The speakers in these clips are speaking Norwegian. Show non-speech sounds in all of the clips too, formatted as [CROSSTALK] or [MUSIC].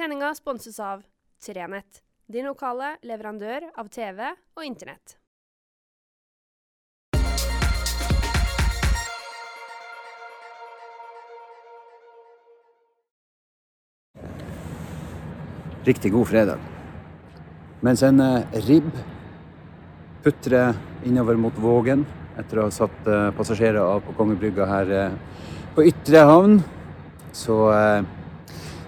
Sendinga sponses av Trenett, din lokale leverandør av TV og Internett. Riktig god fredag. Mens en eh, ribb putrer innover mot Vågen etter å ha satt eh, passasjerer av på Kongebrygga her eh, på Ytre havn, så,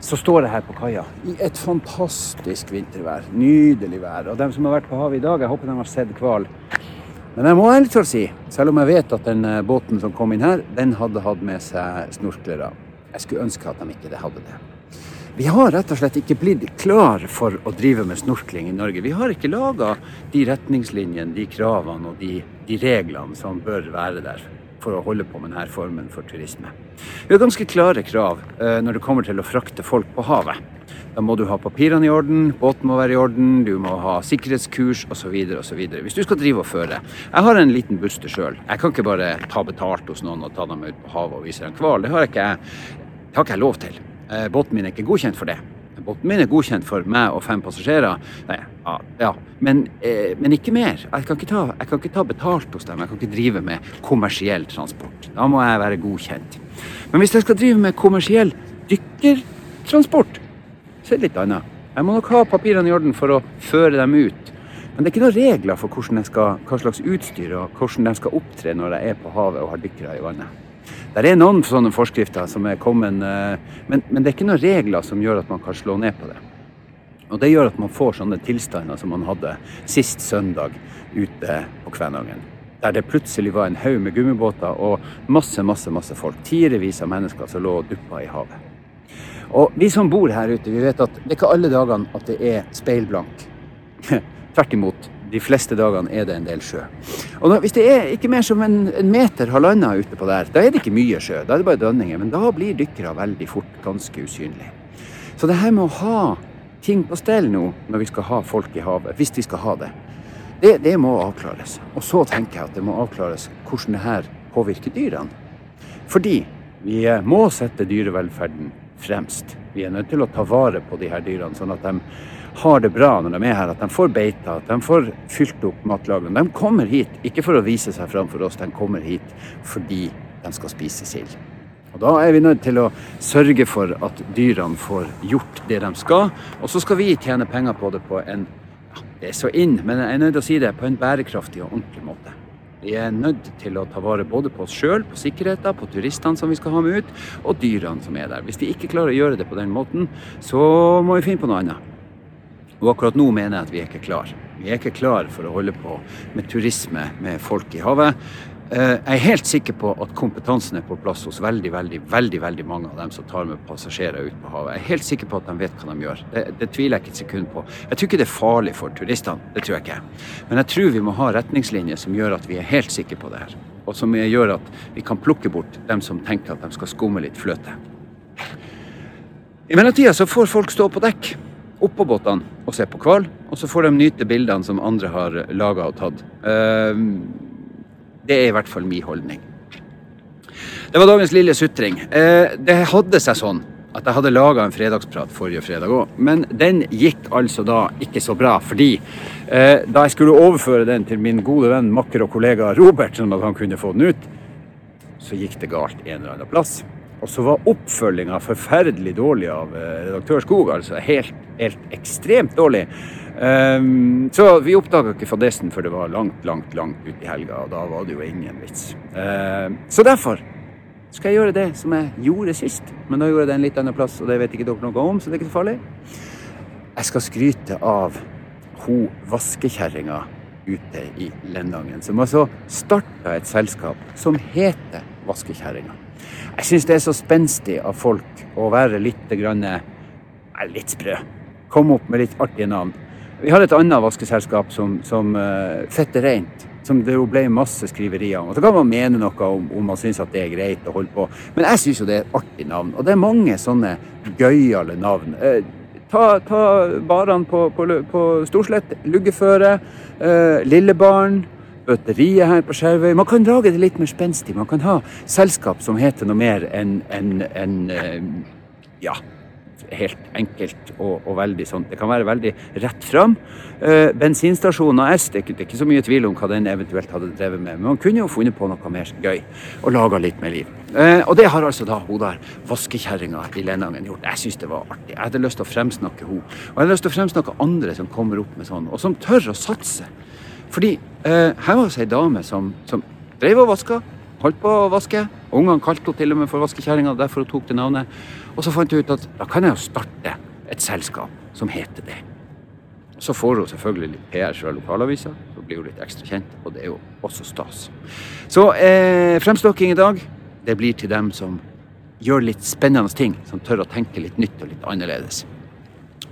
så står jeg her på kaia i et fantastisk vintervær. Nydelig vær. Og de som har vært på havet i dag, jeg håper de har sett hval. Men jeg må ærlig talt si, selv om jeg vet at den båten som kom inn her, den hadde hatt med seg snorklere. Jeg skulle ønske at de ikke hadde det. Vi har rett og slett ikke blitt klar for å drive med snorkling i Norge. Vi har ikke laga de retningslinjene, de kravene og de, de, reglene som bør være der for å holde på med denne formen for turisme. Vi har ganske klare krav eh, når det kommer til å frakte folk på havet. Da må du ha papirene i orden, båten må være i orden, du må ha sikkerhetskurs osv. osv. Hvis du skal drive og føre. Jeg har en liten buster sjøl. Jeg kan ikke bare ta betalt hos noen og ta dem ut på havet og vise dem hval. Det har ikke jeg, det har ikke jeg lov til. Eh, båten min er ikke godkjent for det. Båten min er godkjent for meg og fem passasjerer. Nei, ja. Men, eh, men, ikke mer. Jeg kan ikke, ta, jeg kan ikke ta betalt hos dem. Jeg kan ikke drive med kommersiell transport. Da må jeg være godkjent. Men hvis jeg skal drive med kommersiell dykkertransport, så er det litt annet. Jeg må nok ha papirene i orden for å føre dem ut. Men det er ikke noen regler for skal, hva slags utstyr og hvordan de skal opptre når jeg er på havet og har dykkere i vannet. Det er noen sånne forskrifter som er kommet, eh, men, men, det er ikke noen regler som gjør at man kan slå ned på det. Og Det gjør at man får sånne tilstander som man hadde sist søndag ute på Kvænangen. Der det plutselig var en haug med gummibåter og masse, masse, masse folk. Tirevis av mennesker som lå og duppa i havet. Og vi som bor her ute, vi vet at det er ikke alle dagene at det er speilblank. [LAUGHS] Tvert imot de fleste dagene er det en del sjø. Og da, Hvis det er ikke mer som en, en meter, halvannen ute på der, da er det ikke mye sjø. Da er det bare dønninger. Men da blir dykkere veldig fort ganske usynlige. Så det her med å ha ting på stell nå når vi skal ha folk i havet, hvis vi skal ha det, det, det må avklares. Og så tenker jeg at det må avklares hvordan det her påvirker dyrene. Fordi vi må sette dyrevelferden fremst. Vi er nødt til å ta vare på de her dyrene, sånn at de har det bra når de er her, at de får beita, at de får fylt opp matlagrene. De kommer hit ikke for å vise seg fram for oss, de kommer hit fordi de skal spise sild. Og Da er vi nødt til å sørge for at dyrene får gjort det de skal. Og så skal vi tjene penger på det på en ja, det er så inn, men jeg er nødt til å si det på en bærekraftig og ordentlig måte. Vi er nødt til å ta vare både på oss sjøl, på sikkerheten, på turistene som vi skal ha med ut, og dyrene som er der. Hvis vi ikke klarer å gjøre det på den måten, så må vi finne på noe annet. Og akkurat nå mener jeg at vi er ikke klar. Vi er ikke klar for å holde på med turisme med folk i havet. Eh, jeg er helt sikker på at kompetansen er på plass hos veldig veldig, veldig, veldig mange av dem som tar med passasjerer ut på havet. Jeg er helt sikker på at de vet hva de gjør. Det, det tviler jeg ikke et sekund på. Jeg tror ikke det er farlig for turistene, det tror jeg ikke. Men jeg tror vi må ha retningslinjer som gjør at vi er helt sikre på det her. Og som gjør at vi kan plukke bort dem som tenker at de skal skumme litt fløte. I mellomtida så får folk stå på dekk oppå båtene og se på hval. Og så får de nyte bildene som andre har laga og tatt. Ehm, det er i hvert fall min holdning. Det var dagens lille sutring. Eh, det hadde seg sånn at jeg hadde laga en fredagsprat forrige fredag òg, men den gikk altså da ikke så bra. Fordi eh, da jeg skulle overføre den til min gode venn, makker og kollega Robert, sånn at han kunne få den ut, så gikk det galt en eller annen plass. Og så var oppfølginga forferdelig dårlig av eh, redaktør Skog. altså Helt, helt ekstremt dårlig. Um, så vi oppdaga ikke fadesen før det var langt, langt langt ut i helga, og da var det jo ingen vits. Um, så derfor skal jeg gjøre det som jeg gjorde sist, men da gjorde jeg det en litt annen plass, og det vet ikke dere noe om, så det er ikke så farlig. Jeg skal skryte av ho vaskekjerringa ute i Lendangen, som altså starta et selskap som heter Vaskekjerringa. Jeg syns det er så spenstig av folk å være litt, grann, litt sprø. Komme opp med litt artige navn. Vi har et annet vaskeselskap som, som uh, Fette Reint. Som det jo ble masse skriverier om. Og Så kan man mene noe om, om man syns det er greit å holde på. Men jeg syns jo det er et artig navn. Og det er mange sånne gøyale navn. Uh, ta, ta barene på, på, på Storslett. Luggeføre. Uh, Lillebarn bøteriet her på Skjervøy. Man kan lage det litt mer spenstig. Man kan ha selskap som heter noe mer enn en, en, ja, helt enkelt og, og veldig sånn. Det kan være veldig rett fram. Eh, bensinstasjonen AS, det er ikke så mye tvil om hva den eventuelt hadde drevet med, men man kunne jo funnet på noe mer gøy og laga litt mer liv. Eh, og det har altså da hun der vaskekjerringa i Lenangen gjort. Jeg syns det var artig. Jeg hadde lyst til å fremsnakke hun. Og jeg hadde lyst til å fremsnakke andre som kommer opp med sånn, og som tør å satse. Fordi eh, her var det ei dame som, som drev og vaska, holdt på å vaske. Ungene kalte henne til og med for vaskekjerringa, derfor hun tok det navnet. Og så fant hun ut at da kan jeg jo starte et selskap som heter det. Så får hun selvfølgelig litt PR fra lokalavisa, så blir hun litt ekstra kjent, og det er jo også stas. Så eh, fremstokking i dag, det blir til dem som gjør litt spennende ting, som tør å tenke litt nytt og litt annerledes.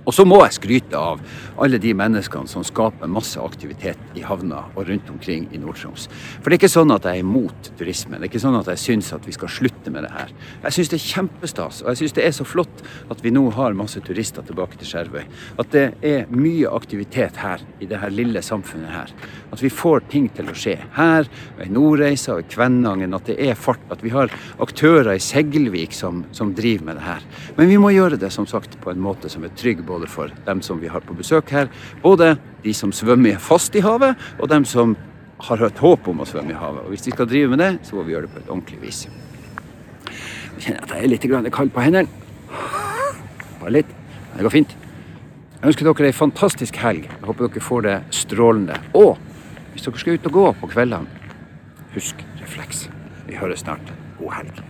Og så må jeg skryte av alle de menneskene som skaper masse aktivitet i havna og rundt omkring i Nord-Troms. For det er ikke sånn at jeg er imot turisme. Det er ikke sånn at jeg syns at vi skal slutte med det her. Jeg syns det er kjempestas, og jeg syns det er så flott at vi nå har masse turister tilbake til Skjervøy. At det er mye aktivitet her i det her lille samfunnet her. At vi får ting til å skje her, i Nordreisa og i Kvænangen. At det er fart. At vi har aktører i Seglvik som, som driver med det her. Men vi må gjøre det som sagt på en måte som er trygg både for dem som vi har på besøk her, både de som svømmer fast i havet, og dem som har hørt håp om å svømme i havet. Og Hvis vi skal drive med det, så må vi gjøre det på et ordentlig vis. Nå kjenner jeg at jeg er litt kald på hendene. Bare litt. Det går fint. Jeg ønsker dere ei fantastisk helg. Jeg håper dere får det strålende. Og hvis dere skal ut og gå på kveldene, husk refleks. Vi høres snart. God helg.